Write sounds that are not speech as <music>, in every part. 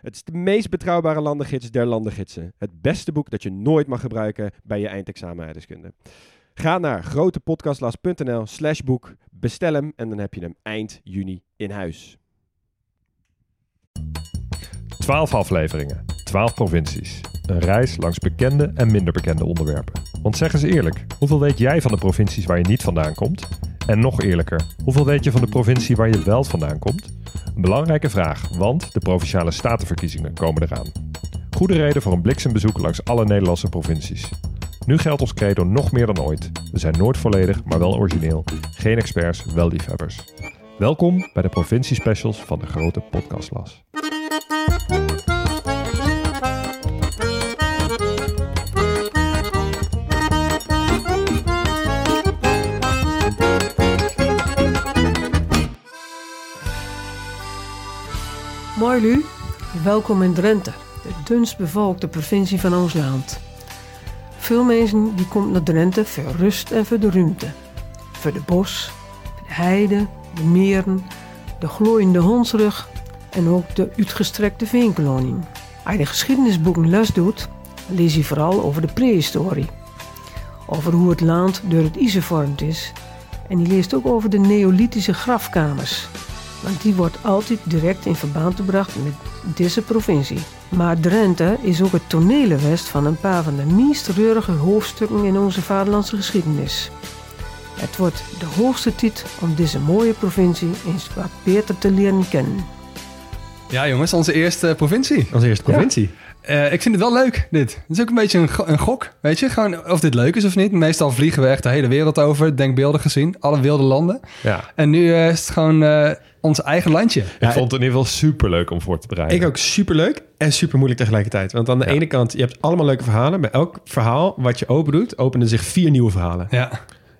Het is de meest betrouwbare landengids der landengidsen. Het beste boek dat je nooit mag gebruiken bij je eindexamen. Ga naar grotepodcastlas.nl slash boek, bestel hem en dan heb je hem eind juni in huis. 12 afleveringen, 12 provincies. Een reis langs bekende en minder bekende onderwerpen. Want zeg eens eerlijk, hoeveel weet jij van de provincies waar je niet vandaan komt? En nog eerlijker, hoeveel weet je van de provincie waar je wel vandaan komt? Een belangrijke vraag, want de provinciale statenverkiezingen komen eraan. Goede reden voor een bliksembezoek langs alle Nederlandse provincies. Nu geldt ons credo nog meer dan ooit. We zijn nooit volledig, maar wel origineel. Geen experts, wel liefhebbers. Welkom bij de provinciespecials van de grote podcastlas. Lu, welkom in Drenthe, de dunst bevolkte provincie van ons land. Veel mensen die komt naar Drenthe voor rust en voor de ruimte. Voor de bos, de heide, de meren, de glooiende hondsrug en ook de uitgestrekte veenkolonie. Als je de geschiedenisboeken les doet, lees je vooral over de prehistorie. Over hoe het land door het ijzer vormd is. En je leest ook over de neolithische grafkamers, want die wordt altijd direct in verband gebracht met deze provincie. Maar Drenthe is ook het tonelenwest van een paar van de meest reurige hoofdstukken in onze vaderlandse geschiedenis. Het wordt de hoogste tijd om deze mooie provincie eens wat beter te leren kennen. Ja, jongens, onze eerste provincie. Als eerste provincie. Eh, ik vind het wel leuk, dit. Het is ook een beetje een, go- een gok, weet je? Gewoon of dit leuk is of niet. Meestal vliegen we echt de hele wereld over, denkbeeldig gezien. Alle wilde landen. Ja, En nu eh, is het gewoon eh, ons eigen landje. ik vond het in ieder geval super leuk om voor te bereiden. Ik ook superleuk en super moeilijk tegelijkertijd. Want aan de Ja. ene kant, je hebt allemaal leuke verhalen. Bij elk verhaal wat je open doet, openen zich vier nieuwe verhalen. Ja,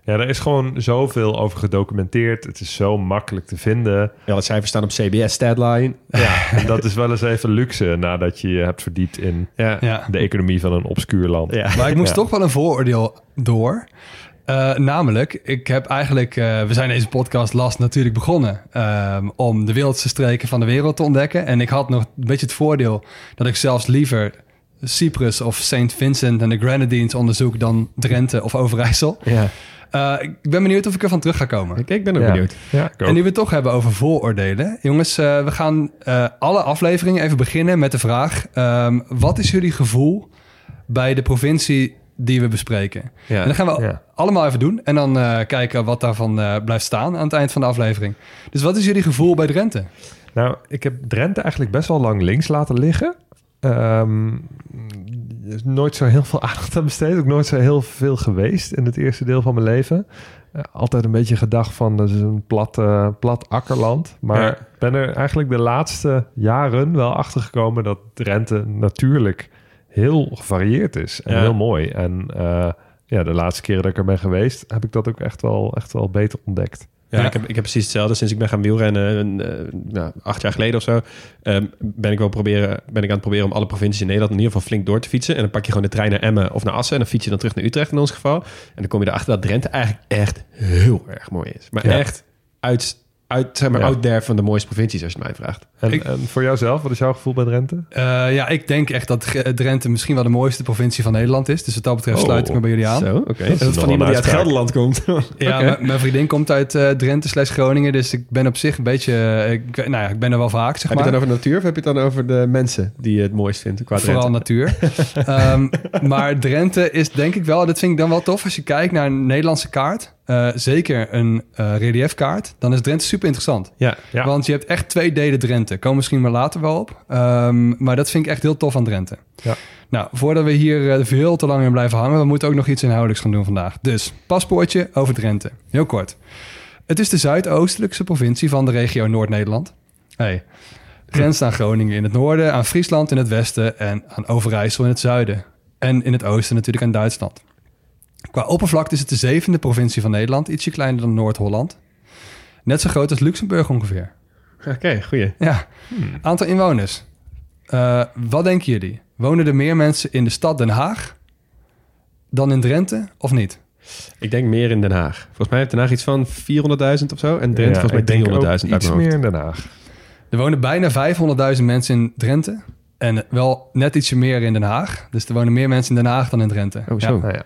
Ja, er is gewoon zoveel over gedocumenteerd. Het is zo makkelijk te vinden. Ja, de cijfers staan op CBS Statline. Ja, en dat is wel eens even luxe nadat je je hebt verdiept in Ja. ja. de economie van een obscuur land. Ja. Maar ik moest Ja. toch wel een vooroordeel door. Eh, namelijk, ik heb eigenlijk... eh, we zijn deze podcast last natuurlijk begonnen... ehm, om de wildste streken van de wereld te ontdekken. En ik had nog een beetje het voordeel... dat ik zelfs liever Cyprus of St. Vincent en de Grenadines onderzoek... dan Drenthe of Overijssel. Ja. Eh, ik ben benieuwd of ik ervan terug ga komen. Ik, ik ben ook Ja. benieuwd. Ja. En nu we het toch hebben over vooroordelen. Jongens, eh, we gaan eh, alle afleveringen even beginnen met de vraag... ehm, wat is jullie gevoel bij de provincie die we bespreken? Ja. En dat gaan we Ja. allemaal even doen. En dan eh, kijken wat daarvan eh, blijft staan aan het eind van de aflevering. Dus wat is jullie gevoel bij Drenthe? Nou, ik heb Drenthe eigenlijk best wel lang links laten liggen. Ehm, er is nooit zo heel veel <laughs> aandacht aan besteed. Ook nooit zo heel veel geweest in het eerste deel van mijn leven. Eh, altijd een beetje gedacht van, dat is een plat, eh, plat akkerland. Maar Ja. ben er eigenlijk de laatste jaren wel achter gekomen dat Drenthe natuurlijk heel gevarieerd is. En Ja. heel mooi. En eh, ja, de laatste keren dat ik er ben geweest, heb ik dat ook echt wel, echt wel beter ontdekt. Ja, Ja. Ik, heb, ik heb precies hetzelfde. Sinds ik ben gaan wielrennen, eh, nou, acht jaar geleden of zo, ehm, ben ik wel proberen, ben ik aan het proberen om alle provincies in Nederland in ieder geval flink door te fietsen. En dan pak je gewoon de trein naar Emmen of naar Assen en dan fiets je dan terug naar Utrecht in ons geval. En dan kom je erachter dat Drenthe eigenlijk echt heel erg mooi is. Maar Ja. echt uit, uit, zeg maar, Ja. out there van de mooiste provincies, als je het mij vraagt. En, Ik- en voor jouzelf, wat is jouw gevoel bij Drenthe? Eh, ja, ik denk echt dat Drenthe misschien wel de mooiste provincie van Nederland is. Dus wat dat betreft Oh, sluit ik me bij jullie aan. Zo, oké. is Dat is van iemand die uit. Gelderland komt. <laughs> <laughs> Ja, mijn vriendin komt uit eh, Drenthe slash Groningen. Dus ik ben op zich een beetje... eh, ik, nou ja, ik ben er wel vaak, zeg Heb je maar. het dan over natuur of heb je het dan over de mensen die je het mooist vindt qua Vooral natuur. <laughs> Ehm, maar Drenthe is denk ik wel, dat vind ik dan wel tof als je kijkt naar een Nederlandse kaart. Eh, zeker een eh, reliefkaart. Dan is Drenthe super interessant. Ja, Ja. Want je hebt echt twee delen Drenthe. Komen misschien maar later wel op. Ehm, maar dat vind ik echt heel tof aan Drenthe. Ja. Nou, voordat we hier eh, veel te lang in blijven hangen... we moeten ook nog iets inhoudelijks gaan doen vandaag. Dus, paspoortje over Drenthe. Heel kort. Het is de zuidoostelijkste provincie van de regio Noord-Nederland. Hey. Grenst aan Groningen in het noorden, aan Friesland in het westen en aan Overijssel in het zuiden. En in het oosten natuurlijk aan Duitsland. Qua oppervlakte is het de zevende provincie van Nederland, ietsje kleiner dan Noord-Holland. Net zo groot als Luxemburg ongeveer. Oké, goeie. Ja, aantal inwoners. Eh, wat denken jullie? Wonen er meer mensen in de stad Den Haag dan in Drenthe of niet? Ik denk meer in Den Haag. Volgens mij heeft Den Haag iets van 400.000 of zo. En Drenthe Ja, volgens mij 300.000 ook uit Iets meer in Den Haag. Er wonen bijna 500.000 mensen in Drenthe. En wel net ietsje meer in Den Haag. Dus er wonen meer mensen in Den Haag dan in Drenthe. Oh, zo. Ja. Nou ja.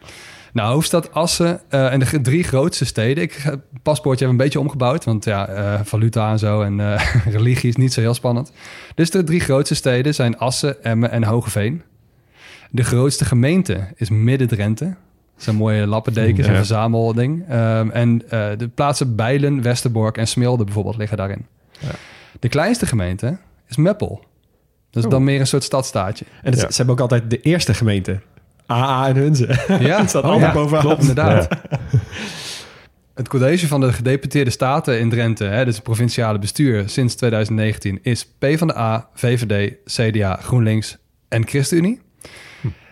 Nou, hoofdstad Assen eh, en de drie grootste steden. Ik heb het paspoortje even een beetje omgebouwd. Want ja, eh, valuta en zo en eh, <laughs> religie is niet zo heel spannend. Dus de drie grootste steden zijn Assen, Emmen en Hogeveen. De grootste gemeente is Midden-Drenthe. Zo'n mooie lappendekens en Ja. verzamelding. Ehm, en eh, de plaatsen Bijlen, Westerbork en Smilde bijvoorbeeld liggen daarin. Ja. De kleinste gemeente is Meppel. Dat is Oh. dan meer een soort stadstaatje. En het- Ja. ze hebben ook altijd de eerste gemeente. AA en Hunze. Ja, <laughs> Het staat oh altijd ja, bovenaan. Klopt, inderdaad. <laughs> Het college van de gedeputeerde staten in Drenthe, hè, dus het provinciale bestuur sinds 2019, is PvdA, VVD, CDA, GroenLinks en ChristenUnie.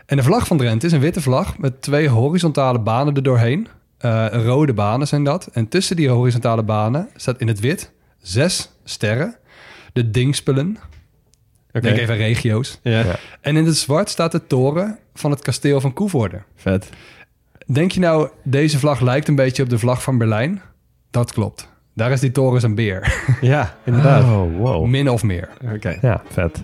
En de vlag van Drenthe is een witte vlag met twee horizontale banen erdoorheen. Eh rode banen zijn dat. En tussen die horizontale banen staat in het wit zes sterren. De dingspelen. Oké. Denk even regio's. Ja, Ja. En in het zwart staat de toren van het kasteel van Koevoorde. vet. Denk je nou, deze vlag lijkt een beetje op de vlag van Berlijn? Dat klopt. Daar is die toren een beer. <laughs> Ja, inderdaad. Oh, wow. Min of meer. Oké. Ja, vet.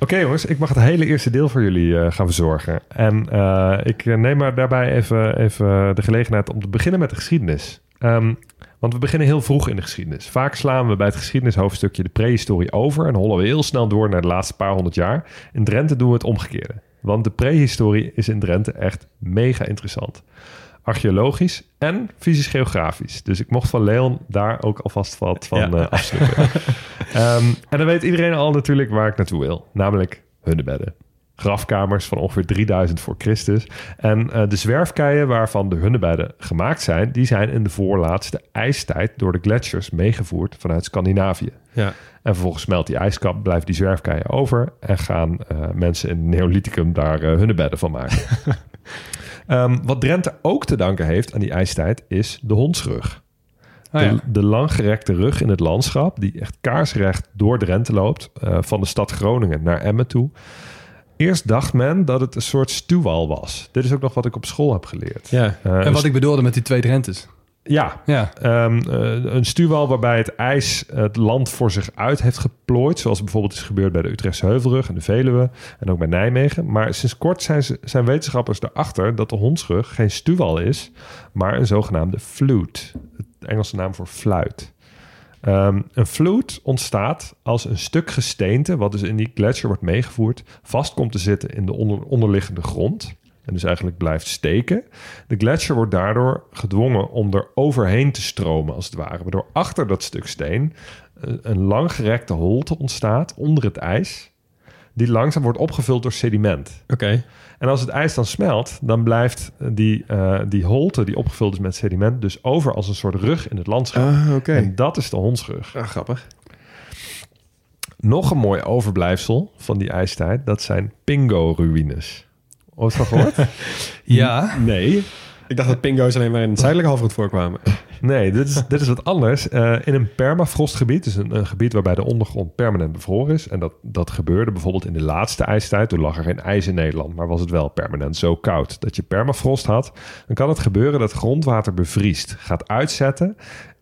Oké jongens, ik mag het hele eerste deel voor jullie eh, gaan verzorgen. En eh, ik neem maar daarbij even, even de gelegenheid om te beginnen met de geschiedenis. Ehm, want we beginnen heel vroeg in de geschiedenis. Vaak slaan we bij het geschiedenishoofdstukje de prehistorie over... en hollen we heel snel door naar de laatste paar honderd jaar. In Drenthe doen we het omgekeerde. Want de prehistorie is in Drenthe echt mega interessant archeologisch en fysisch-geografisch. Dus ik mocht van Leon daar ook alvast wat van Ja. eh. <laughs> Ehm, en dan weet iedereen al natuurlijk waar ik naartoe wil. Namelijk hunnebedden. Grafkamers van ongeveer 3000 voor Christus. En eh, de zwerfkeien waarvan de hunnebedden gemaakt zijn... die zijn in de voorlaatste ijstijd door de gletsjers meegevoerd vanuit Scandinavië. Ja. En vervolgens smelt die ijskap, blijft die zwerfkeien over... en gaan eh, mensen in het Neolithicum daar hunnebedden van maken. <laughs> Ehm, wat Drenthe ook te danken heeft aan die ijstijd is de hondsrug. Oh ja. de, de langgerekte rug in het landschap, die echt kaarsrecht door Drenthe loopt, van de stad Groningen naar Emmen toe. Eerst dacht men dat het een soort stuwwal was. Dit is ook nog wat ik op school heb geleerd. Ja. Eh, En wat ik bedoelde met die twee Drentes. ja, Ja, Ehm, eh, een stuwwal waarbij het ijs het land voor zich uit heeft geplooid. Zoals bijvoorbeeld is gebeurd bij de Utrechtse Heuvelrug en de Veluwe. En ook bij Nijmegen. Maar sinds kort zijn, ze, zijn wetenschappers erachter dat de hondsrug geen stuwwal is. Maar een zogenaamde flute. Het Engelse naam voor fluit. Ehm, een flute ontstaat als een stuk gesteente, wat dus in die gletsjer wordt meegevoerd, vast komt te zitten in de onder, onderliggende grond. En dus eigenlijk blijft steken. De gletsjer wordt daardoor gedwongen om er overheen te stromen, als het ware. Waardoor achter dat stuk steen eh, een langgerekte holte ontstaat onder het ijs. Die langzaam wordt opgevuld door sediment. Oké. En als het ijs dan smelt, dan blijft die, eh, die holte die opgevuld is met sediment dus over als een soort rug in het landschap. Oké. En dat is de hondsrug. Ah, grappig. Nog een mooi overblijfsel van die ijstijd, dat zijn Pingo-ruïnes. Ooit van gehoord? <laughs> ja. Nee. Ik dacht dat pingo's alleen maar in het zuidelijke halfrond voorkwamen. Nee, dit is, dit is wat anders. Eh, in een permafrostgebied, dus een, een gebied waarbij de ondergrond permanent bevroren is. En dat, dat gebeurde bijvoorbeeld in de laatste ijstijd. Toen lag er geen ijs in Nederland, maar was het wel permanent zo koud dat je permafrost had. Dan kan het gebeuren dat grondwater bevriest, gaat uitzetten.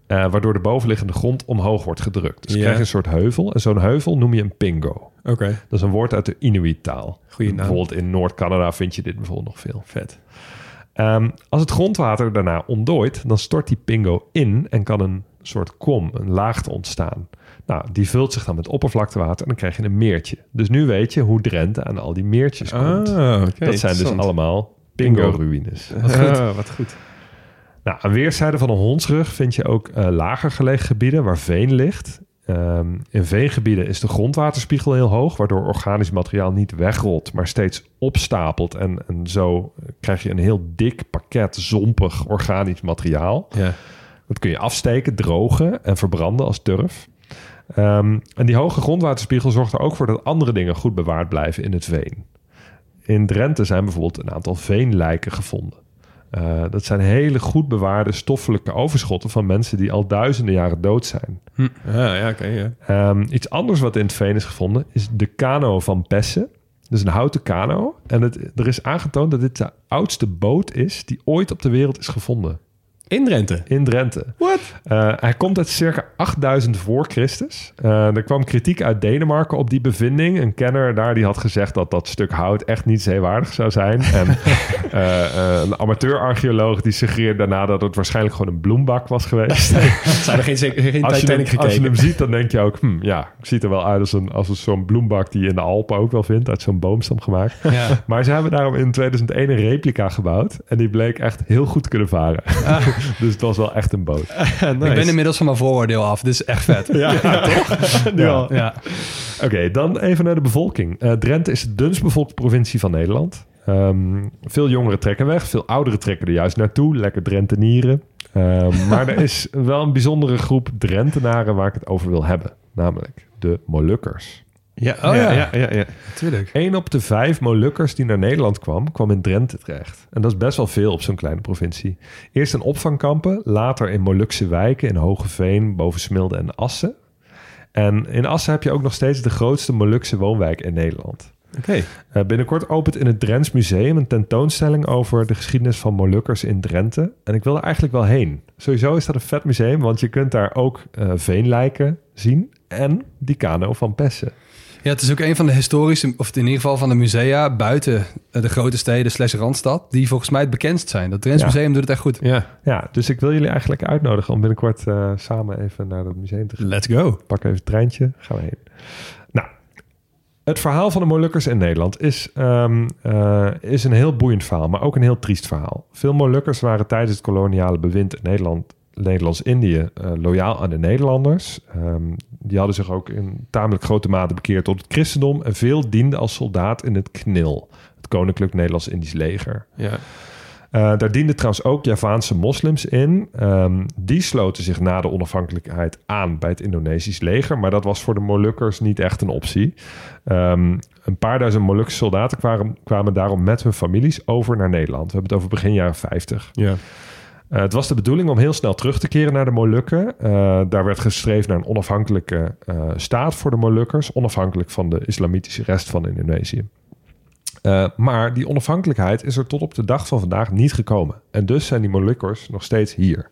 eh, waardoor de bovenliggende grond omhoog wordt gedrukt. Dus Ja. krijg je een soort heuvel. En zo'n heuvel noem je een pingo. Oké. Dat is een woord uit de Inuit-taal. Goeie naam. Bijvoorbeeld in Noord-Canada vind je dit bijvoorbeeld nog veel. Vet. Ehm, als het grondwater daarna ontdooit, dan stort die pingo in en kan een soort kom, een laagte ontstaan. Nou, die vult zich dan met oppervlaktewater en dan krijg je een meertje. Dus nu weet je hoe Drenthe aan al die meertjes komt. Ah, oké. dat zijn dus allemaal pingo-ruïnes. Wat goed. wat goed. Nou, aan weerszijden van de hondsrug vind je ook eh, lager gelegen gebieden waar veen ligt. Ehm, in veengebieden is de grondwaterspiegel heel hoog, waardoor organisch materiaal niet wegrolt, maar steeds opstapelt. En, en zo krijg je een heel dik pakket zompig organisch materiaal. Ja. Dat kun je afsteken, drogen en verbranden als turf. Ehm, en die hoge grondwaterspiegel zorgt er ook voor dat andere dingen goed bewaard blijven in het veen. In Drenthe zijn bijvoorbeeld een aantal veenlijken gevonden. Uh, dat zijn hele goed bewaarde stoffelijke overschotten van mensen die al duizenden jaren dood zijn. Hm. Ja, ja, oké. ja. Um, iets anders wat in het veen is gevonden is de kano van Pessen. Dus een houten kano. En het, er is aangetoond dat dit de oudste boot is die ooit op de wereld is gevonden. In Drenthe? In Drenthe. Wat? Uh, hij komt uit circa 8000 voor Christus. Uh, er kwam kritiek uit Denemarken op die bevinding. Een kenner daar die had gezegd dat dat stuk hout echt niet zeewaardig zou zijn. En uh, <laughs> een amateur-archeoloog die suggereerde daarna dat het waarschijnlijk gewoon een bloembak was geweest. <laughs> zijn er geen, geen als je, Als je hem ziet, dan denk je ook, hm, ja, het ziet er wel uit als, een, als een zo'n bloembak die je in de Alpen ook wel vindt. Uit zo'n boomstam gemaakt. Ja. Maar ze hebben daarom in 2001 een replica gebouwd. En die bleek echt heel goed te kunnen varen. Ah. <laughs> dus het was wel echt een boot. nice. <laughs> Ik ben inmiddels van mijn vooroordeel af. Dit is echt vet. <laughs> Ja, ja, toch? Ja. Ja. Oké, dan even naar de bevolking. Eh, Drenthe is de dunst bevolkte provincie van Nederland. Ehm, veel jongeren trekken weg, veel ouderen trekken er juist naartoe. Lekker Drentenieren. Ehm, maar er is wel een bijzondere groep Drentenaren waar ik het over wil hebben. Namelijk de Molukkers. Ja, Oh, ja, ja. ja, ja. Tuurlijk. Eén op de vijf Molukkers die naar Nederland kwam, kwam in Drenthe terecht. En dat is best wel veel op zo'n kleine provincie. Eerst in opvangkampen, later in Molukse wijken in Hogeveen, Bovensmilde en Assen. En in Assen heb je ook nog steeds de grootste Molukse woonwijk in Nederland. Oké. Eh, binnenkort opent in het Drents Museum een tentoonstelling over de geschiedenis van Molukkers in Drenthe. En ik wil er eigenlijk wel heen. Sowieso is dat een vet museum, want je kunt daar ook eh, veenlijken zien en die kano van Pessen. Ja, het is ook een van de historische, of in ieder geval van de musea buiten eh, de grote steden slash Randstad, die volgens mij het bekendst zijn. Dat Drents Ja. Museum doet het echt goed. Ja, Ja, dus ik wil jullie eigenlijk uitnodigen om binnenkort eh, samen even naar dat museum te gaan. let's go. Pak even het treintje, gaan we heen. Nou, het verhaal van de Molukkers in Nederland is, ehm, eh, is een heel boeiend verhaal, maar ook een heel triest verhaal. Veel Molukkers waren tijdens het koloniale bewind in Nederland, Nederlands-Indië eh, loyaal aan de Nederlanders. Ehm, die hadden zich ook in tamelijk grote mate bekeerd tot het christendom en veel dienden als soldaat in het KNIL, het Koninklijk Nederlands-Indisch Leger. Ja. Uh, daar dienden trouwens ook Javaanse moslims in. Um, die sloten zich na de onafhankelijkheid aan bij het Indonesisch leger. Maar dat was voor de Molukkers niet echt een optie. Um, een paar duizend Molukse soldaten kwamen, kwamen daarom met hun families over naar Nederland. We hebben het over begin jaren 50. Ja. Uh, het was de bedoeling om heel snel terug te keren naar de Molukken. Uh, daar werd gestreefd naar een onafhankelijke uh, staat voor de Molukkers. Onafhankelijk van de islamitische rest van Indonesië. Maar die onafhankelijkheid is er tot op de dag van vandaag niet gekomen. En dus zijn die Molukkers nog steeds hier.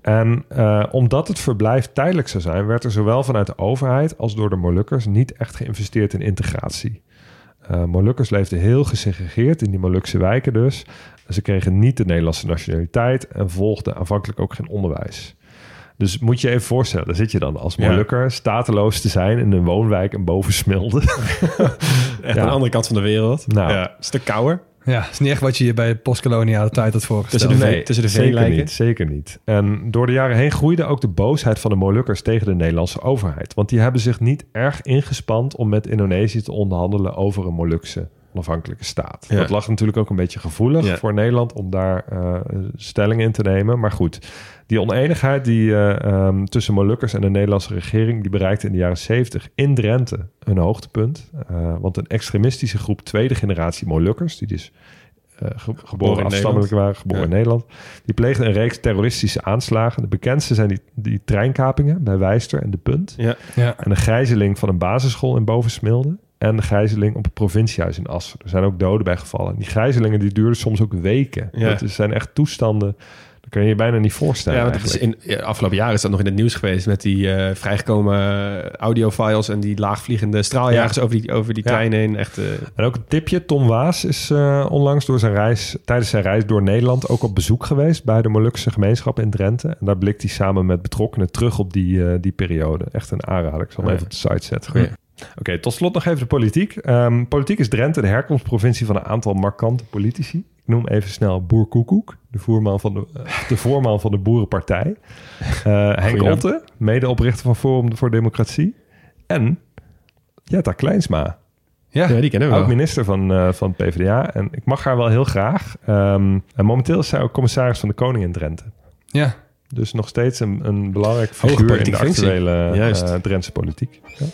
En omdat het verblijf tijdelijk zou zijn, werd er zowel vanuit de overheid als door de Molukkers niet echt geïnvesteerd in integratie. Uh, Molukkers leefden heel gesegregeerd in die Molukse wijken dus. Ze kregen niet de Nederlandse nationaliteit en volgden aanvankelijk ook geen onderwijs. Dus moet je even voorstellen, daar zit je dan als Molukker ja. stateloos te zijn in een woonwijk in Bovensmilde. <laughs> echt ja. aan de andere kant van de wereld. Nou, ja, een stuk kouder. Ja, is niet echt wat je je bij de postkoloniale tijd had voorgesteld. Tussen de, nee, tussen de zeker veenlijken? niet, zeker niet. En door de jaren heen groeide ook de boosheid van de Molukkers tegen de Nederlandse overheid. Want die hebben zich niet erg ingespand om met Indonesië te onderhandelen over een Molukse onafhankelijke staat. Ja. Dat lag natuurlijk ook een beetje gevoelig Ja. voor Nederland om daar uh, stelling in te nemen. Maar goed, die oneenigheid die, uh, um, tussen Molukkers en de Nederlandse regering... die bereikte in de jaren 70 in Drenthe een hoogtepunt. Uh, want een extremistische groep tweede generatie Molukkers... die dus uh, ge geboren in afstammelijk waren, geboren Ja. in Nederland... die pleegden een reeks terroristische aanslagen. De bekendste zijn die, die treinkapingen bij Wijster en De Punt... Ja. Ja. en de gijzeling van een basisschool in Bovensmilde... en de gijzeling op het provinciehuis in Assen. Er zijn ook doden bij gevallen. Die gijzelingen die duurden soms ook weken. Ja. Dat zijn echt toestanden... dat kun je je bijna niet voorstellen Ja, want het is eigenlijk. in, ja, afgelopen jaar is dat nog in het nieuws geweest met die eh, vrijgekomen audiofiles en die laagvliegende straaljagers over die, over die Ja. trein heen. Echt, eh, En ook een tipje, Tom Waas is eh, onlangs door zijn reis, tijdens zijn reis door Nederland ook op bezoek geweest bij de Molukse gemeenschap in Drenthe. En daar blikt hij samen met betrokkenen terug op die, eh, die periode. Echt een aanrader. Ik zal hem even op de site zetten. Oké, tot slot nog even de politiek. Ehm, politiek is Drenthe de herkomstprovincie van een aantal markante politici. Ik noem even snel Boer Koekoek, de, voerman van de, eh, de voorman van de Boerenpartij. Eh, Henk. Otte, medeoprichter van Forum voor Democratie. En Jetta Kleinsma, Ja. ja, die kennen we wel. oud-minister van, eh, van PvdA. En ik mag haar wel heel graag. Ehm, en momenteel is zij ook commissaris van de Koning in Drenthe. ja. Dus nog steeds een, een belangrijk figuur in de actuele eh Drentse politiek. Ja.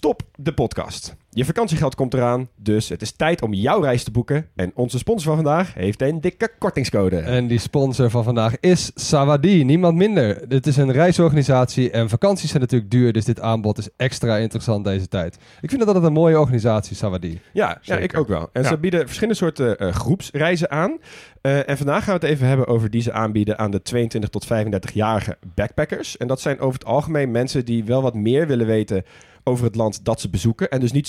Stop de podcast. Je vakantiegeld komt eraan, dus het is tijd om jouw reis te boeken. En onze sponsor van vandaag heeft een dikke kortingscode. En die sponsor van vandaag is Sawadi, niemand minder. Dit is een reisorganisatie en vakanties zijn natuurlijk duur, dus dit aanbod is extra interessant deze tijd. Ik vind dat altijd een mooie organisatie, Sawadi. Ja, ja ik ook wel. En Ja. ze bieden verschillende soorten eh, groepsreizen aan. Eh, en vandaag gaan we het even hebben over die ze aanbieden aan de 22 tot 35-jarige backpackers. En dat zijn over het algemeen mensen die wel wat meer willen weten over het land dat ze bezoeken. En dus niet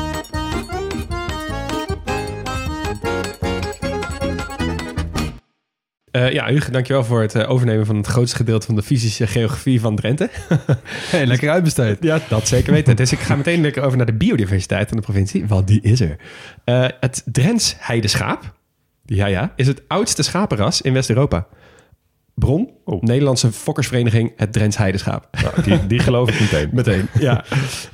Eh, ja, Hugo, dankjewel voor het eh, overnemen van het grootste gedeelte van de fysische geografie van Drenthe. <laughs> Hey, lekker uitbesteed. ja, dat zeker weten. Dus ik ga meteen lekker over naar de biodiversiteit van de provincie, want die is er. Eh, het Drents heideschaap, ja ja, is het oudste schapenras in West-Europa. Bron, Oh. Nederlandse fokkersvereniging, het Drents heideschaap. Nou, die, die geloof ik meteen. <laughs> Meteen, ja.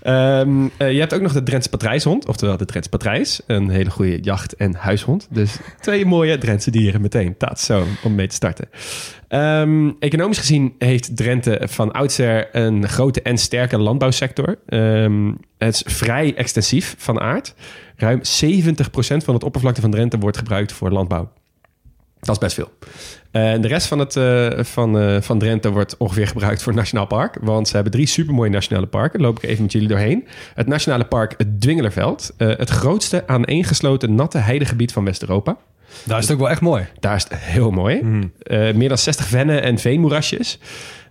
Ehm, eh, je hebt ook nog de Drentse patrijshond, oftewel de Drentse patrijs. Een hele goede jacht- en huishond. Dus twee mooie Drentse dieren meteen. Dat zo, om mee te starten. Ehm, economisch gezien heeft Drenthe van oudsher een grote en sterke landbouwsector. Ehm, het is vrij extensief van aard. Ruim 70% van het oppervlakte van Drenthe wordt gebruikt voor landbouw. Dat is best veel. En de rest van, het, eh, van, eh, van Drenthe wordt ongeveer gebruikt voor het Nationaal Park. Want ze hebben drie supermooie nationale parken. Daar loop ik even met jullie doorheen. Het Nationale Park het Dwingelerveld. eh, het grootste aaneengesloten natte heidegebied van West-Europa. Daar is het ook wel echt mooi. Daar is het heel mooi. Eh, meer dan 60 vennen en veenmoerasjes.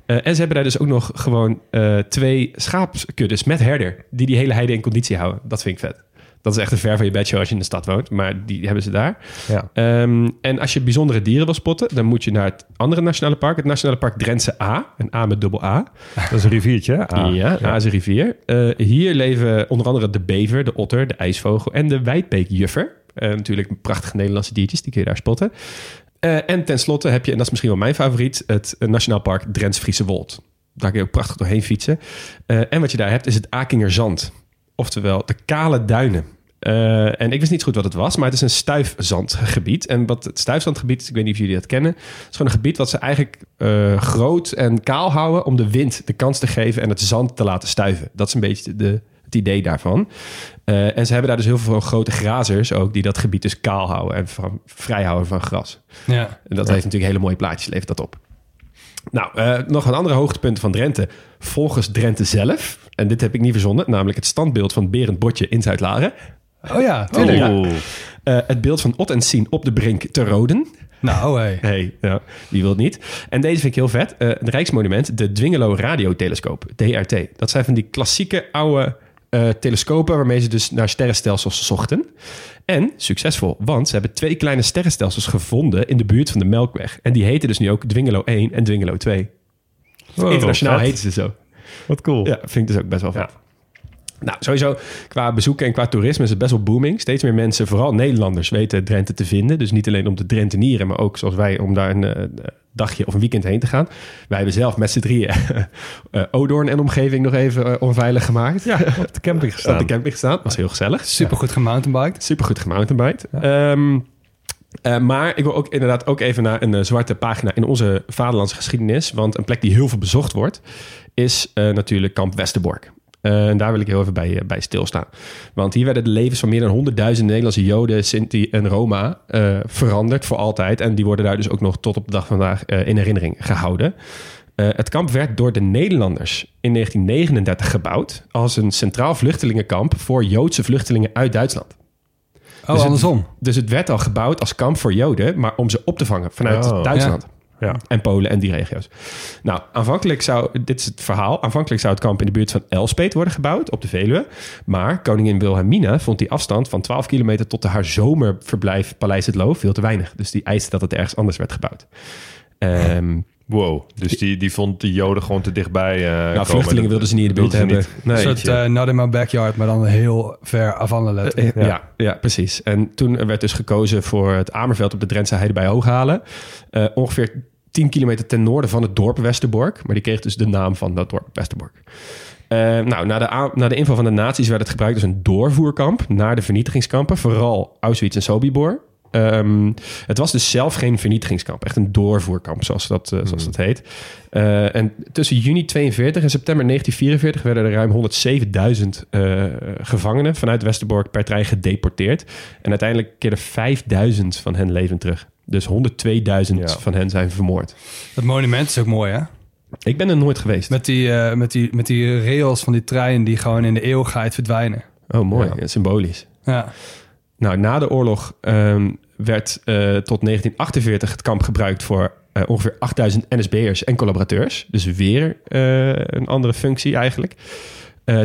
En ze hebben daar dus ook nog gewoon twee schaapskuddes met herder... die die hele heide in conditie houden. Dat vind ik vet. Dat is echt een ver van je bedshow als je in de stad woont. Maar die hebben ze daar. Ja. Ehm, en als je bijzondere dieren wil spotten... dan moet je naar het andere nationale park. Het nationale park Drentse A. Een A met dubbel A. Dat is een riviertje. ja, A is een rivier. Eh, hier leven onder andere de bever, de otter, de ijsvogel... en de wijdbeekjuffer. Eh, natuurlijk prachtige Nederlandse diertjes. Die kun je daar spotten. Eh, en tenslotte heb je, en dat is misschien wel mijn favoriet... het Nationaal Park Drents Friese Wold. Daar kun je ook prachtig doorheen fietsen. En wat je daar hebt is het Akingerzand. Oftewel de kale duinen. Eh, en ik wist niet goed wat het was, maar het is een stuifzandgebied. En wat het stuifzandgebied is, ik weet niet of jullie dat kennen... is gewoon een gebied wat ze eigenlijk eh, groot en kaal houden... om de wind de kans te geven en het zand te laten stuiven. Dat is een beetje de, het idee daarvan. Eh, en ze hebben daar dus heel veel grote grazers ook... die dat gebied dus kaal houden en van, vrij houden van gras. Ja. En dat heeft natuurlijk hele mooie plaatjes, levert dat op. Nou, eh, nog een andere hoogtepunt van Drenthe. Volgens Drenthe zelf, en dit heb ik niet verzonnen... namelijk het standbeeld van Berend Botje in Zuid-Laren. Oh ja, tuurlijk. Ja. Eh, het beeld van Ot en Sien op de brink te Roden. Nou, hey. <laughs> Hey, ja, wie wil het niet? En deze vind ik heel vet. Eh het Rijksmonument, de Dwingelo Radiotelescoop, DRT. Dat zijn van die klassieke oude eh, telescopen... waarmee ze dus naar sterrenstelsels zochten. En succesvol, want ze hebben twee kleine sterrenstelsels gevonden... in de buurt van de Melkweg. En die heten dus nu ook Dwingelo 1 en Dwingelo 2. Oh, Internationaal heten ze zo. Wat cool. Ja, vind ik dus ook best wel vet. Ja. Nou, sowieso qua bezoeken en qua toerisme is het best wel booming. Steeds meer mensen, vooral Nederlanders, weten Drenthe te vinden. Dus niet alleen om de Drentenieren, maar ook zoals wij om daar een, eh, dagje of een weekend heen te gaan. Wij hebben zelf met z'n drieën <laughs> eh Odoorn en omgeving nog even eh, onveilig gemaakt. Ja, op de camping <laughs> Op gestaan. de camping gestaan. Was heel gezellig. Super goed gemountainbiked. Supergoed gemountainbiked. Ehm, eh, maar ik wil ook inderdaad ook even naar een zwarte pagina in onze vaderlandse geschiedenis. Want een plek die heel veel bezocht wordt, is natuurlijk kamp Westerbork. Eh, en daar wil ik heel even bij, eh, bij stilstaan. Want hier werden de levens van meer dan 100.000 Nederlandse Joden, Sinti en Roma eh, veranderd voor altijd. En die worden daar dus ook nog tot op de dag van vandaag eh, in herinnering gehouden. Eh, het kamp werd door de Nederlanders in 1939 gebouwd als een centraal vluchtelingenkamp voor Joodse vluchtelingen uit Duitsland. Oh, Dus het- andersom. Dus het werd al gebouwd als kamp voor Joden, maar om ze op te vangen vanuit Oh. Duitsland. Ja. En Polen en die regio's. Nou, aanvankelijk zou, dit is het verhaal, aanvankelijk zou het kamp in de buurt van Elspet worden gebouwd, op de Veluwe. Maar koningin Wilhelmina vond die afstand van 12 kilometer tot haar zomerverblijf Paleis het Loo veel te weinig. Dus die eiste dat het ergens anders werd gebouwd. Ehm Wow, dus die, die vond de Joden gewoon te dichtbij nou, komen. vluchtelingen wilden ze niet in de buurt hebben. niet. Nee. een soort eh, not in my backyard, maar dan heel ver af van de letter. Eh, Ja. ja. Ja, precies. En toen werd dus gekozen voor het Amerveld op de Drentse Heide bij Hooghalen. Eh, ongeveer 10 kilometer ten noorden van het dorp Westerbork. Maar die kreeg dus de naam van dat dorp Westerbork. Eh, nou, na de, na de inval van de nazi's werd het gebruikt als een doorvoerkamp naar de vernietigingskampen. Vooral Auschwitz en Sobibor. Ehm, het was dus zelf geen vernietigingskamp. Echt een doorvoerkamp, zoals dat, eh, zoals dat heet. Eh, en tussen juni 42 en september 1944 werden er ruim 107.000 eh, gevangenen vanuit Westerbork per trein gedeporteerd. En uiteindelijk keerden 5000 van hen levend terug. Dus 102.000 Ja. van hen zijn vermoord. Dat monument is ook mooi, hè? Ik ben er nooit geweest. Met die, met, die, met die rails van die trein die gewoon in de eeuwigheid verdwijnen. Oh, mooi. Ja. Ja, symbolisch. Ja. Nou, na de oorlog ehm, werd eh, tot 1948 het kamp gebruikt voor eh, ongeveer 8000 NSB'ers en collaborateurs. Dus weer eh, een andere functie eigenlijk.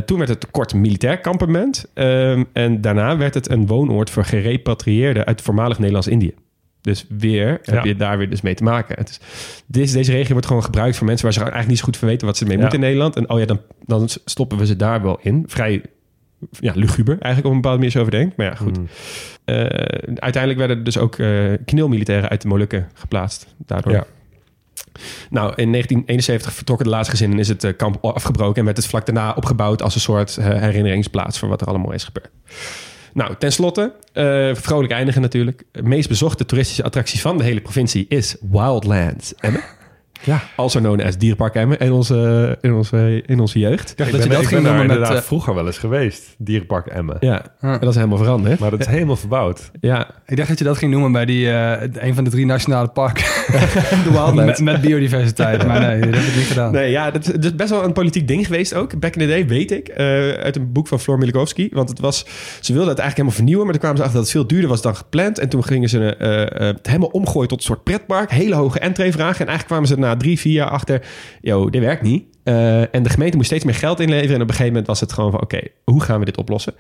Toen werd het kort militair kampement. ehm, en daarna werd het een woonoord voor gerepatrieerden uit voormalig Nederlands-Indië. Dus weer heb je daar weer dus mee te maken. Het is, deze, deze regio wordt gewoon gebruikt voor mensen waar ze eigenlijk niet zo goed van weten wat ze mee Ja. moeten in Nederland. En oh ja, dan, dan stoppen we ze daar wel in. Vrij ja, luguber eigenlijk op een bepaalde manier zo over denkt. Maar ja, goed. Mm. Eh, uiteindelijk werden er dus ook eh knielmilitairen uit de Molukken geplaatst. Daardoor. Ja. Nou, in 1971 vertrokken de laatste gezinnen en is het eh, kamp afgebroken en werd het vlak daarna opgebouwd als een soort herinneringsplaats voor wat er allemaal is gebeurd. Nou, tenslotte, vrolijk eindigen natuurlijk. De meest bezochte toeristische attractie van de hele provincie is Wildlands Emmen. Ja. Also known as Dierpark Emmen in onze, in onze, in onze jeugd. Ik dacht Ik dat je ben, dat ik ging ben daar noemen met... inderdaad eh, vroeger wel eens geweest. Dierenpark Emmen. Ja, Ja. dat is helemaal veranderd. Maar dat is helemaal verbouwd. Ja, ik dacht dat je dat ging noemen bij die, eh, een van de drie nationale parken. <laughs> de met, met biodiversiteit. Maar nee, dat heb ik niet gedaan. Nee, ja, dat, dat is best wel een politiek ding geweest ook. Back in the day, weet ik. eh, uit een boek van Floor Milikowski. Want het was, ze wilden het eigenlijk helemaal vernieuwen. Maar toen kwamen ze achter dat het veel duurder was dan gepland. En toen gingen ze eh, het helemaal omgooien tot een soort pretpark. Hele hoge entreevragen. En eigenlijk kwamen ze drie, vier jaar achter... Yo, dit werkt niet. Eh, en de gemeente moest steeds meer geld inleveren. En op een gegeven moment was het gewoon van... Oké, hoe gaan we dit oplossen?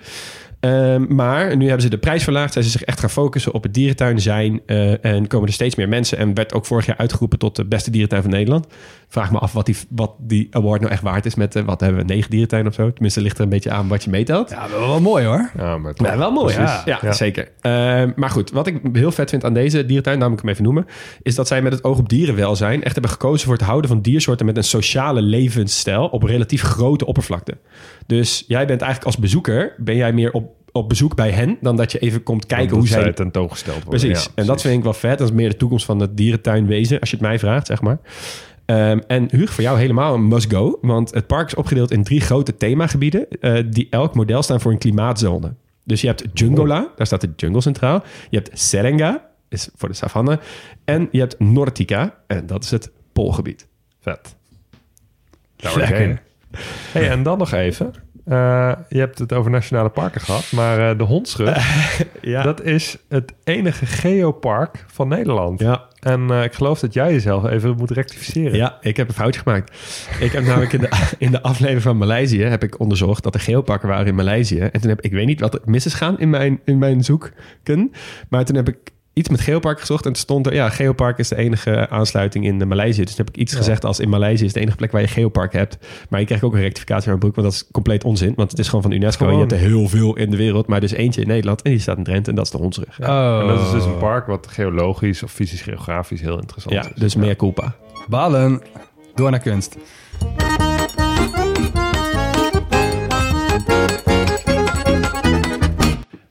Ehm, maar nu hebben ze de prijs verlaagd. Zijn ze zich echt gaan focussen op het dierentuin zijn. eh, en komen er steeds meer mensen. En werd ook vorig jaar uitgeroepen tot de beste dierentuin van Nederland. Vraag me af wat die, wat die award nou echt waard is. Met, eh, wat hebben we, negen dierentuinen of zo? Tenminste, ligt er een beetje aan wat je meetelt. Ja, wel, wel mooi hoor. Ja, maar. Ja, wel mooi. Ja, ja, Ja. zeker. Ehm, maar goed, wat ik heel vet vind aan deze dierentuin, ik hem even noemen, is dat zij met het oog op dierenwelzijn echt hebben gekozen voor het houden van diersoorten met een sociale levensstijl op relatief grote oppervlakte. Dus jij bent eigenlijk als bezoeker, ben jij meer op, op bezoek bij hen dan dat je even komt kijken hoe zij... tentoongesteld worden. Precies. Ja, en dat vind ik wel vet. Dat is meer de toekomst van het dierentuinwezen, als je het mij vraagt, zeg maar. Ehm, en Huug, voor jou helemaal een must-go. Want het park is opgedeeld in drie grote themagebieden... eh, die elk model staan voor een klimaatzone. Dus je hebt Jungola, daar staat de jungle centraal. Je hebt Serenga, is voor de savanne. En je hebt Nortica, en dat is het poolgebied. Vet. Daar ik Lekker. Hey, en dan nog even. Eh, je hebt het over nationale parken gehad, maar eh, de Hondschut, <laughs> Ja. dat is het enige geopark van Nederland. ja. En eh, ik geloof dat jij jezelf even moet rectificeren. Ja, ik heb een foutje gemaakt. Ik heb namelijk in de, <laughs> in de aflevering van Maleisië heb ik onderzocht dat er geoparken waren in Maleisië. En toen heb ik weet niet wat er mis is gaan in mijn, in mijn zoeken. Maar toen heb ik iets met Geopark gezocht en toen stond er... Ja, Geopark is de enige aansluiting in Maleisië. Dus toen heb ik iets gezegd als in Maleisië is de enige plek waar je Geopark hebt. Maar je krijgt ook een rectificatie aan mijn broek, want dat is compleet onzin. Want het is gewoon van UNESCO. en Je hebt er heel veel in de wereld, maar dus eentje in Nederland. En die staat in Drenthe en dat is de Hondsrug. Ja, Oh. En dat is dus een park wat geologisch of fysisch geografisch heel interessant ja is. dus meer culpa. Balen. Door naar kunst.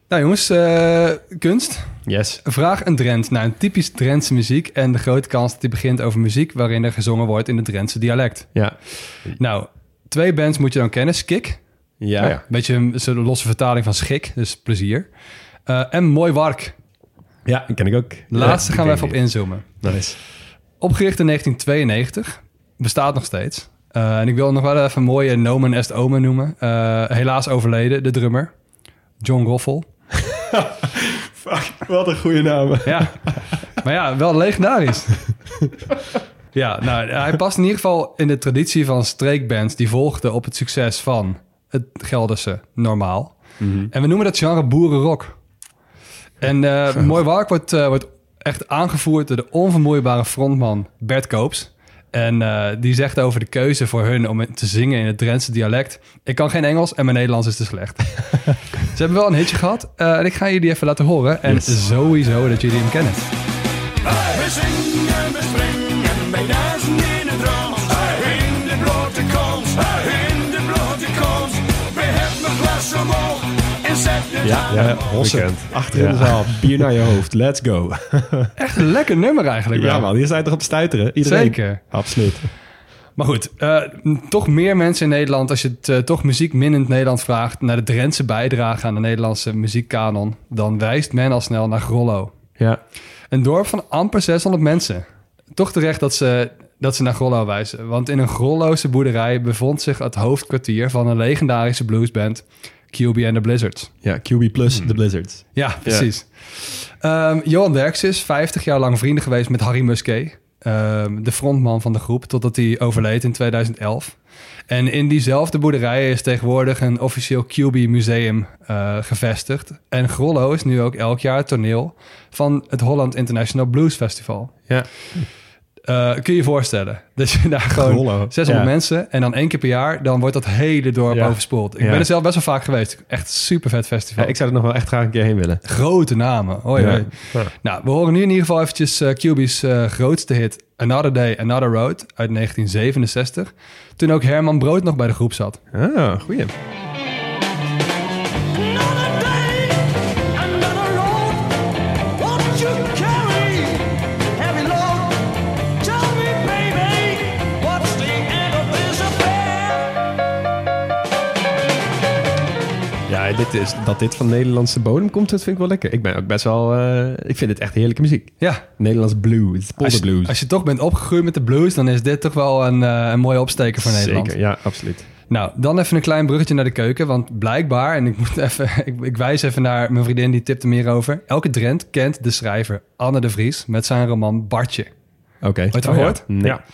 Nou jongens, eh, kunst. Yes. Vraag een Drent naar een typisch Drentse muziek en de grote kans dat hij begint over muziek waarin er gezongen wordt in het Drentse dialect. Ja. Nou, twee bands moet je dan kennen. Skik, Ja. Oh ja. een beetje een een losse vertaling van schik, dus plezier. Eh, en Mooi Wark. Ja, die ken ik ook. De laatste Ja, gaan we even op inzoomen. niet. Nice. Opgericht in 1992. Bestaat nog steeds. Eh, en ik wil nog wel even een mooie nomen est omen noemen. Eh, helaas overleden, de drummer. John Goffel. <laughs> Fuck, wat een goede naam. Ja, maar ja, wel legendarisch. ja, nou, hij past in ieder geval in de traditie van streekbands... die volgden op het succes van het Gelderse normaal. En we noemen dat genre boerenrock. En eh Mooi Wark wordt, eh, wordt echt aangevoerd door de onvermoeibare frontman Bert Koops. En eh, die zegt over de keuze voor hun om te zingen in het Drentse dialect... ik kan geen Engels en mijn Nederlands is te slecht. <laughs> Ze hebben wel een hitje gehad eh, en ik ga jullie even laten horen. En sowieso dat jullie hem kennen. We zingen, we springen, bij duizend in het rond. In de blote kont, in de blote kont. We hebben een glas omhoog Ja, ja Hossen. Achter in de zaal. Bier naar je hoofd. Let's go. <laughs> Echt een lekker nummer eigenlijk wel. Ja man, hier zijn toch op te stuiteren. Iedereen. Zeker. Absoluut. Maar goed, eh, toch meer mensen in Nederland... als je het eh, toch muziek minnend Nederland vraagt... naar de Drentse bijdrage aan de Nederlandse muziekkanon... dan wijst men al snel naar Grollo. Ja. Een dorp van amper 600 mensen. Toch terecht dat ze, dat ze naar Grollo wijzen. Want in een Grolloze boerderij bevond zich het hoofdkwartier... van een legendarische bluesband... QB and the Blizzards. Ja, QB plus de Blizzards. Ja, precies. Ehm, Johan Derks is 50 jaar lang vrienden geweest met Harry Musquet. ehm, de frontman van de groep, totdat hij overleed in 2011. En in diezelfde boerderij is tegenwoordig een officieel QB-museum eh, gevestigd. En Grollo is nu ook elk jaar het toneel van het Holland International Blues Festival. Ja. Eh, kun je je voorstellen dat je daar gewoon Grollo. 600 Ja. mensen en dan één keer per jaar, dan wordt dat hele dorp Ja. overspoeld. Ik Ja. ben er zelf best wel vaak geweest. Echt super vet festival. Ik zou er nog wel echt graag een keer heen willen. Grote namen. Hoi. Nou, we horen nu in ieder geval eventjes eh QB's eh, grootste hit... Another Day, Another Road uit 1967. Toen ook Herman Brood nog bij de groep zat. Ah, goeie. Dit is, dat dit van Nederlandse bodem komt, dat vind ik wel lekker. Ik ben ook best wel... eh, ik vind het echt heerlijke muziek. Ja, Nederlands blues, als je, polderblues. als je toch bent opgegroeid met de blues... dan is dit toch wel een, eh, een mooie opsteker voor Nederland. Zeker, ja, absoluut. Nou, dan even een klein bruggetje naar de keuken. Want blijkbaar, en ik moet <laughs> even, ik, ik wijs even naar mijn vriendin, die tipte meer over. Elke Drent kent de schrijver Anne de Vries met zijn roman Bartje. Oké. Ooit Oh, gehoord? ja. Nee. Ja.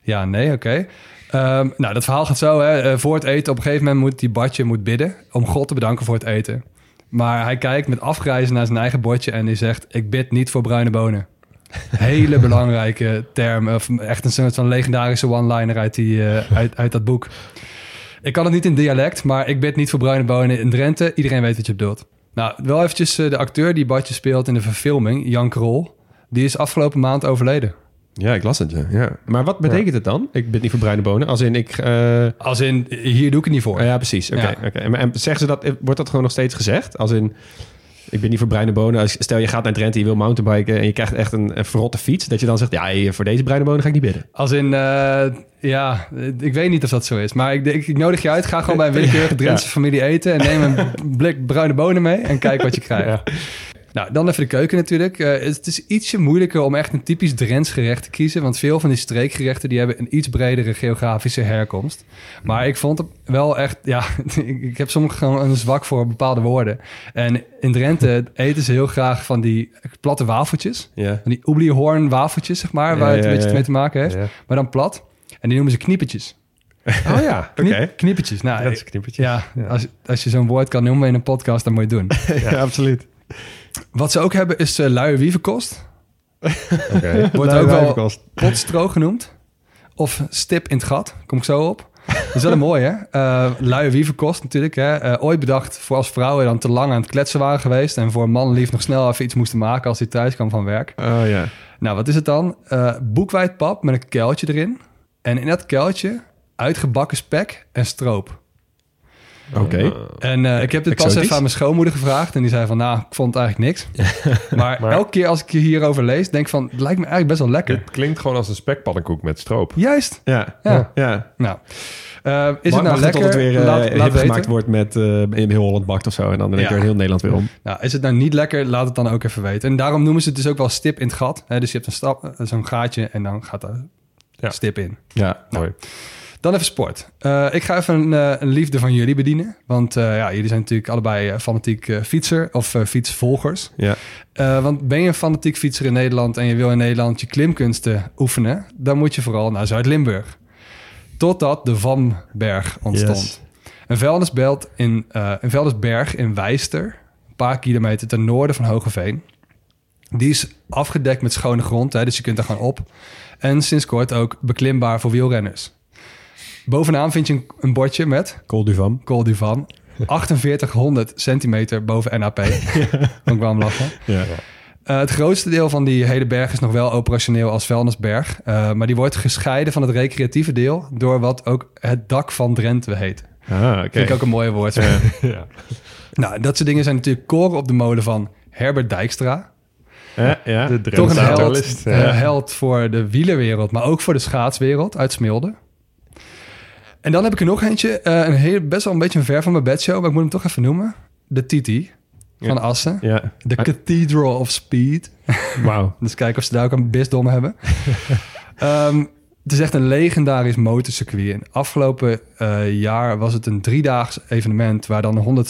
Ja, nee, oké. Ehm, nou, dat verhaal gaat zo. Hè. Eh, voor het eten, op een gegeven moment moet die Bartje moet bidden om God te bedanken voor het eten. Maar hij kijkt met afgrijzen naar zijn eigen bordje en hij zegt: Ik bid niet voor bruine bonen. <laughs> Hele belangrijke term. Of echt een soort van legendarische one-liner uit, die, eh, uit, uit dat boek. Ik kan het niet in dialect, maar ik bid niet voor bruine bonen in Drenthe. Iedereen weet wat je bedoelt. Nou, wel eventjes eh, de acteur die Bartje speelt in de verfilming, Jan Krol. Die is afgelopen maand overleden. Ja, ik las het, ja. ja. Maar wat betekent het dan? Ik ben niet voor bruine bonen. Als in, ik... eh, Als in, hier doe ik het niet voor. ja, precies. Oké. Ja. oké. En, en zeggen ze dat... Wordt dat gewoon nog steeds gezegd? Als in... Ik ben niet voor bruine bonen. Stel, je gaat naar Drenthe, je wil mountainbiken... en je krijgt echt een, een verrotte fiets... dat je dan zegt... ja, hier, voor deze bruine bonen ga ik niet bidden. Als in, eh, ja, ik weet niet of dat zo is. Maar ik, ik, ik nodig je uit. Ga gewoon bij een willekeurige <laughs> Drentse familie eten. En neem een <laughs> blik bruine bonen mee. En kijk wat je krijgt. Nou, dan even de keuken natuurlijk. Eh, het is ietsje moeilijker om echt een typisch Drents gerecht te kiezen. Want veel van die streekgerechten die hebben een iets bredere geografische herkomst. Maar ik vond het wel echt, ja, <laughs> ik, heb soms gewoon een zwak voor bepaalde woorden. En in Drenthe <laughs> eten ze heel graag van die platte wafeltjes. Ja. Van die oebliehoorn wafeltjes, zeg maar, Ja, waar het een beetje mee te maken heeft. Maar dan plat. En die noemen ze kniepertjes. <laughs> Oh ja. Knie- Kniepertjes. Nou, Dat is ja, Als, als je zo'n woord kan noemen in een podcast, dan moet je het doen. ja, absoluut. Wat ze ook hebben is uh, luie wievenkost. <laughs> Oké. Wordt ook wel potstro genoemd. Of stip in het gat. Kom ik zo op. Dat is wel een mooie, hè? Uh, luie wievenkost natuurlijk. Hè? Uh, ooit bedacht voor als vrouwen dan te lang aan het kletsen waren geweest... en voor een man lief nog snel even iets moesten maken... als hij thuis kwam van werk. Oh ja. Nou, wat is het dan? Uh, boekwijdpap met een kuiltje erin. En in dat kuiltje uitgebakken spek en stroop. Oké. En uh, ik heb dit pas Exotisch. even aan mijn schoonmoeder gevraagd. En die zei van, nou, ik vond het eigenlijk niks. <laughs> maar, Maar- elke keer als ik hierover lees, denk ik van... het lijkt me eigenlijk best wel lekker. Dit klinkt gewoon als een spekpannenkoek met stroop. Juist. Ja. Ja. ja. Nou, uh, is het nou lekker? het weer eh, laat, gemaakt weten. wordt met eh, in heel Holland bakt of zo. En dan denk ik Ja. er heel Nederland weer om. Nou, is het nou niet lekker? Laat het dan ook even weten. En daarom noemen ze het dus ook wel stip in het gat. Hè? Dus je hebt een stap, eh, zo'n gaatje en dan gaat er Ja. stip in. Ja. Mooi. Dan even sport. Uh, ik ga even een, uh, een, liefde van jullie bedienen. Want uh, ja, jullie zijn natuurlijk allebei fanatiek fietser of fietsvolgers. Ja. Want ben je een fanatiek fietser in Nederland en je wil in Nederland je klimkunsten oefenen, dan moet je vooral naar Zuid-Limburg. Totdat de Vanberg ontstond. Yes. Een vuilnisbelt in een vuilnisberg in Wijster, een paar kilometer ten noorden van Hogeveen. Die is afgedekt met schone grond, hè, dus je kunt er gewoon op. En sinds kort ook beklimbaar voor wielrenners. Bovenaan vind je een, een bordje met Col du Vam. Col du Van. 4800 centimeter boven NAP. Wel om lachen. Ja. Uh, het grootste deel van die hele berg is nog wel operationeel als vuilnisberg. Uh, maar die wordt gescheiden van het recreatieve deel... door wat ook het dak van Drenthe heet. Ah, oké. Vind ik ook een mooie woord. ja. <laughs> Nou, dat soort dingen zijn natuurlijk koren op de molen van Herbert Dijkstra. Ja, ja. De Toch een uh, ja. held voor de wielerwereld, maar ook voor de schaatswereld uit Smilde. En dan heb ik er nog eentje, uh, een heel, best wel een beetje een ver van mijn bedshow, maar ik moet hem toch even noemen. De Titi van Ja. Assen. Ja. De Cathedral of Speed. <laughs> Wauw. Dus kijken of ze daar ook een bisdom hebben. um, <laughs> het is echt een legendarisch motorcircuit. En afgelopen uh, jaar was het een driedaags evenement... waar dan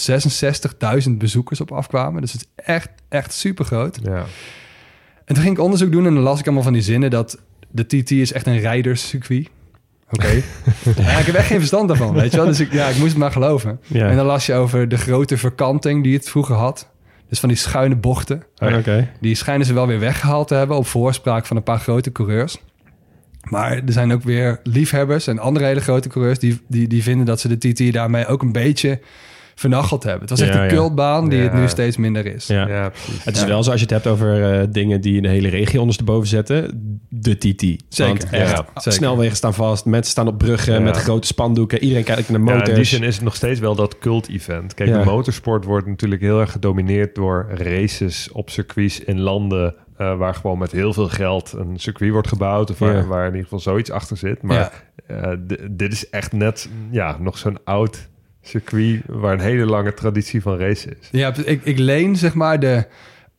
166.000 bezoekers op afkwamen. Dus het is echt, echt super groot. Ja. En toen ging ik onderzoek doen en dan las ik allemaal van die zinnen... dat de TT is echt een rijderscircuit. Oké. Okay. <laughs> ja, ik heb echt geen verstand daarvan, weet je wel. Dus ik, ja, ik moest het maar geloven. Ja. En dan las je over de grote verkanting die het vroeger had. Dus van die schuine bochten. Oké. Die schijnen ze wel weer weggehaald te hebben... op voorspraak van een paar grote coureurs. Maar er zijn ook weer liefhebbers en andere hele grote coureurs... die, die, die vinden dat ze de TT daarmee ook een beetje vernacheld hebben. Het was echt Ja, een ja. cultbaan die Ja. het nu steeds minder is. Ja. Ja, precies. Het is Ja. wel zo als je het hebt over eh, dingen die een hele regio ondersteboven zetten. De TT. Zeker, Want echt, ja, zeker. snelwegen staan vast. Mensen staan op bruggen Ja. met grote spandoeken. Iedereen kijkt naar motors. in die zin is het nog steeds wel dat cult-event. Kijk, Ja. de motorsport wordt natuurlijk heel erg gedomineerd door races op circuits in landen... eh, waar gewoon met heel veel geld een circuit wordt gebouwd... of waar, Ja. waar in ieder geval zoiets achter zit. Maar eh, dit is echt net ja, nog zo'n oud circuit... waar een hele lange traditie van racen is. Ja, ik, ik leen zeg maar de,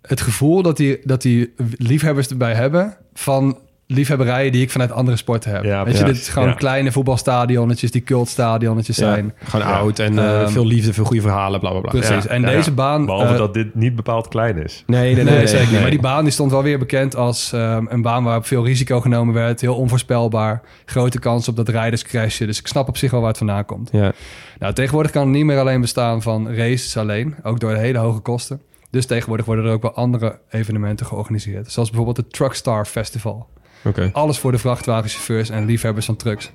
het gevoel dat die, dat die liefhebbers erbij hebben... van liefhebberijen die ik vanuit andere sporten heb. Ja, Weet je, dit is gewoon Ja. kleine voetbalstadionnetjes... die cultstadionnetjes Ja, zijn. Gewoon Ja. oud en eh, Ehm, veel liefde, veel goede verhalen, bla bla bla. Precies. Ja, en ja, deze ja. baan... Behalve eh, dat dit niet bepaald klein is. Nee, nee, nee. Nee, nee, zeker niet. nee. Maar die baan die stond wel weer bekend als ehm, een baan waarop veel risico genomen werd. Heel onvoorspelbaar. Grote kans op dat rijders crashen. Dus ik snap op zich wel waar het vandaan komt. Ja. Nou, tegenwoordig kan het niet meer alleen bestaan van races alleen. Ook door de hele hoge kosten. Dus tegenwoordig worden er ook wel andere evenementen georganiseerd. Zoals bijvoorbeeld het Truckstar Festival. Alles voor de vrachtwagenchauffeurs en liefhebbers van trucks.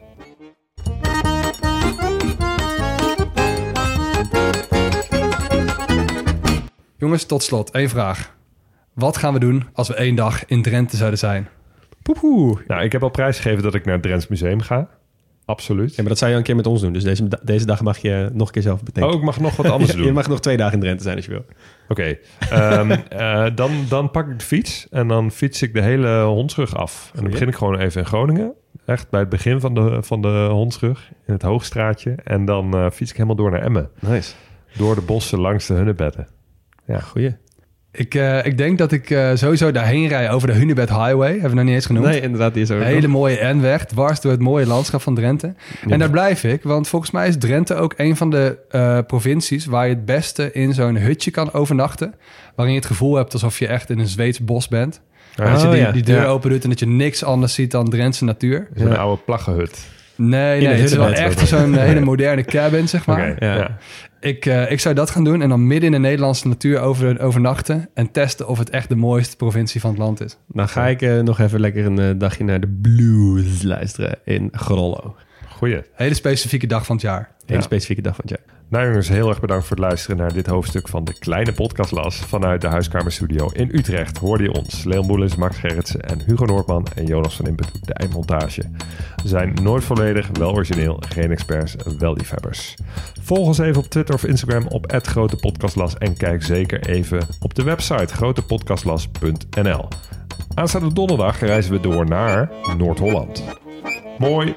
Jongens, tot slot één vraag. Wat gaan we doen als we één dag in Drenthe zouden zijn? Poepoe. Nou, ik heb al prijsgegeven dat ik naar het Drents Museum ga. Absoluut. Ja, maar dat zou je een keer met ons doen. Dus deze, deze dag mag je nog een keer zelf bedenken. Oh, ik mag nog wat anders <laughs> Ja, doen. Je mag nog twee dagen in Drenthe zijn als je wil. Oké, ehm, <laughs> eh, dan, dan pak ik de fiets en dan fiets ik de hele hondsrug af. En dan begin ik gewoon even in Groningen. Echt bij het begin van de, van de hondsrug, in het Hoogstraatje. En dan eh, fiets ik helemaal door naar Emmen. Nice. Door de bossen langs de Hunebedden. Ja, goeie. Ik, eh, ik denk dat ik eh, sowieso daarheen rij over de Hunebed Highway. Hebben we nog niet eens genoemd. Nee, inderdaad, die is ook Een hele mooie N-weg, dwars door het mooie landschap van Drenthe. En daar blijf ik, want volgens mij is Drenthe ook een van de eh, provincies... waar je het beste in zo'n hutje kan overnachten. Waarin je het gevoel hebt alsof je echt in een Zweeds bos bent. Oh, dat je die, ja. die deur open doet en dat je niks anders ziet dan Drentse natuur. Zo'n Ja. oude plaggenhut. Nee, nee, het is wel echt zo'n <laughs> hele moderne cabin, zeg maar. Ja. Ik, eh, ik zou dat gaan doen en dan midden in de Nederlandse natuur over, overnachten en testen of het echt de mooiste provincie van het land is. Dan ga ik eh, nog even lekker een eh, dagje naar de blues luisteren in Grollo. Goeie. Hele specifieke dag van het jaar. Hele Ja. specifieke dag van het jaar. Nou jongens, heel erg bedankt voor het luisteren naar dit hoofdstuk van de kleine podcastlas vanuit de Huiskamerstudio in Utrecht. Hoorde je ons, Leon Boelens, Max Gerritsen en Hugo Noordman en Jonas van Impe de eindmontage. We zijn nooit volledig, wel origineel, geen experts, wel liefhebbers. Volg ons even op Twitter of Instagram op @grotepodcastlas en kijk zeker even op de website grotepodcastlas.nl. Aanstaande donderdag reizen we door naar Noord-Holland. Mooi.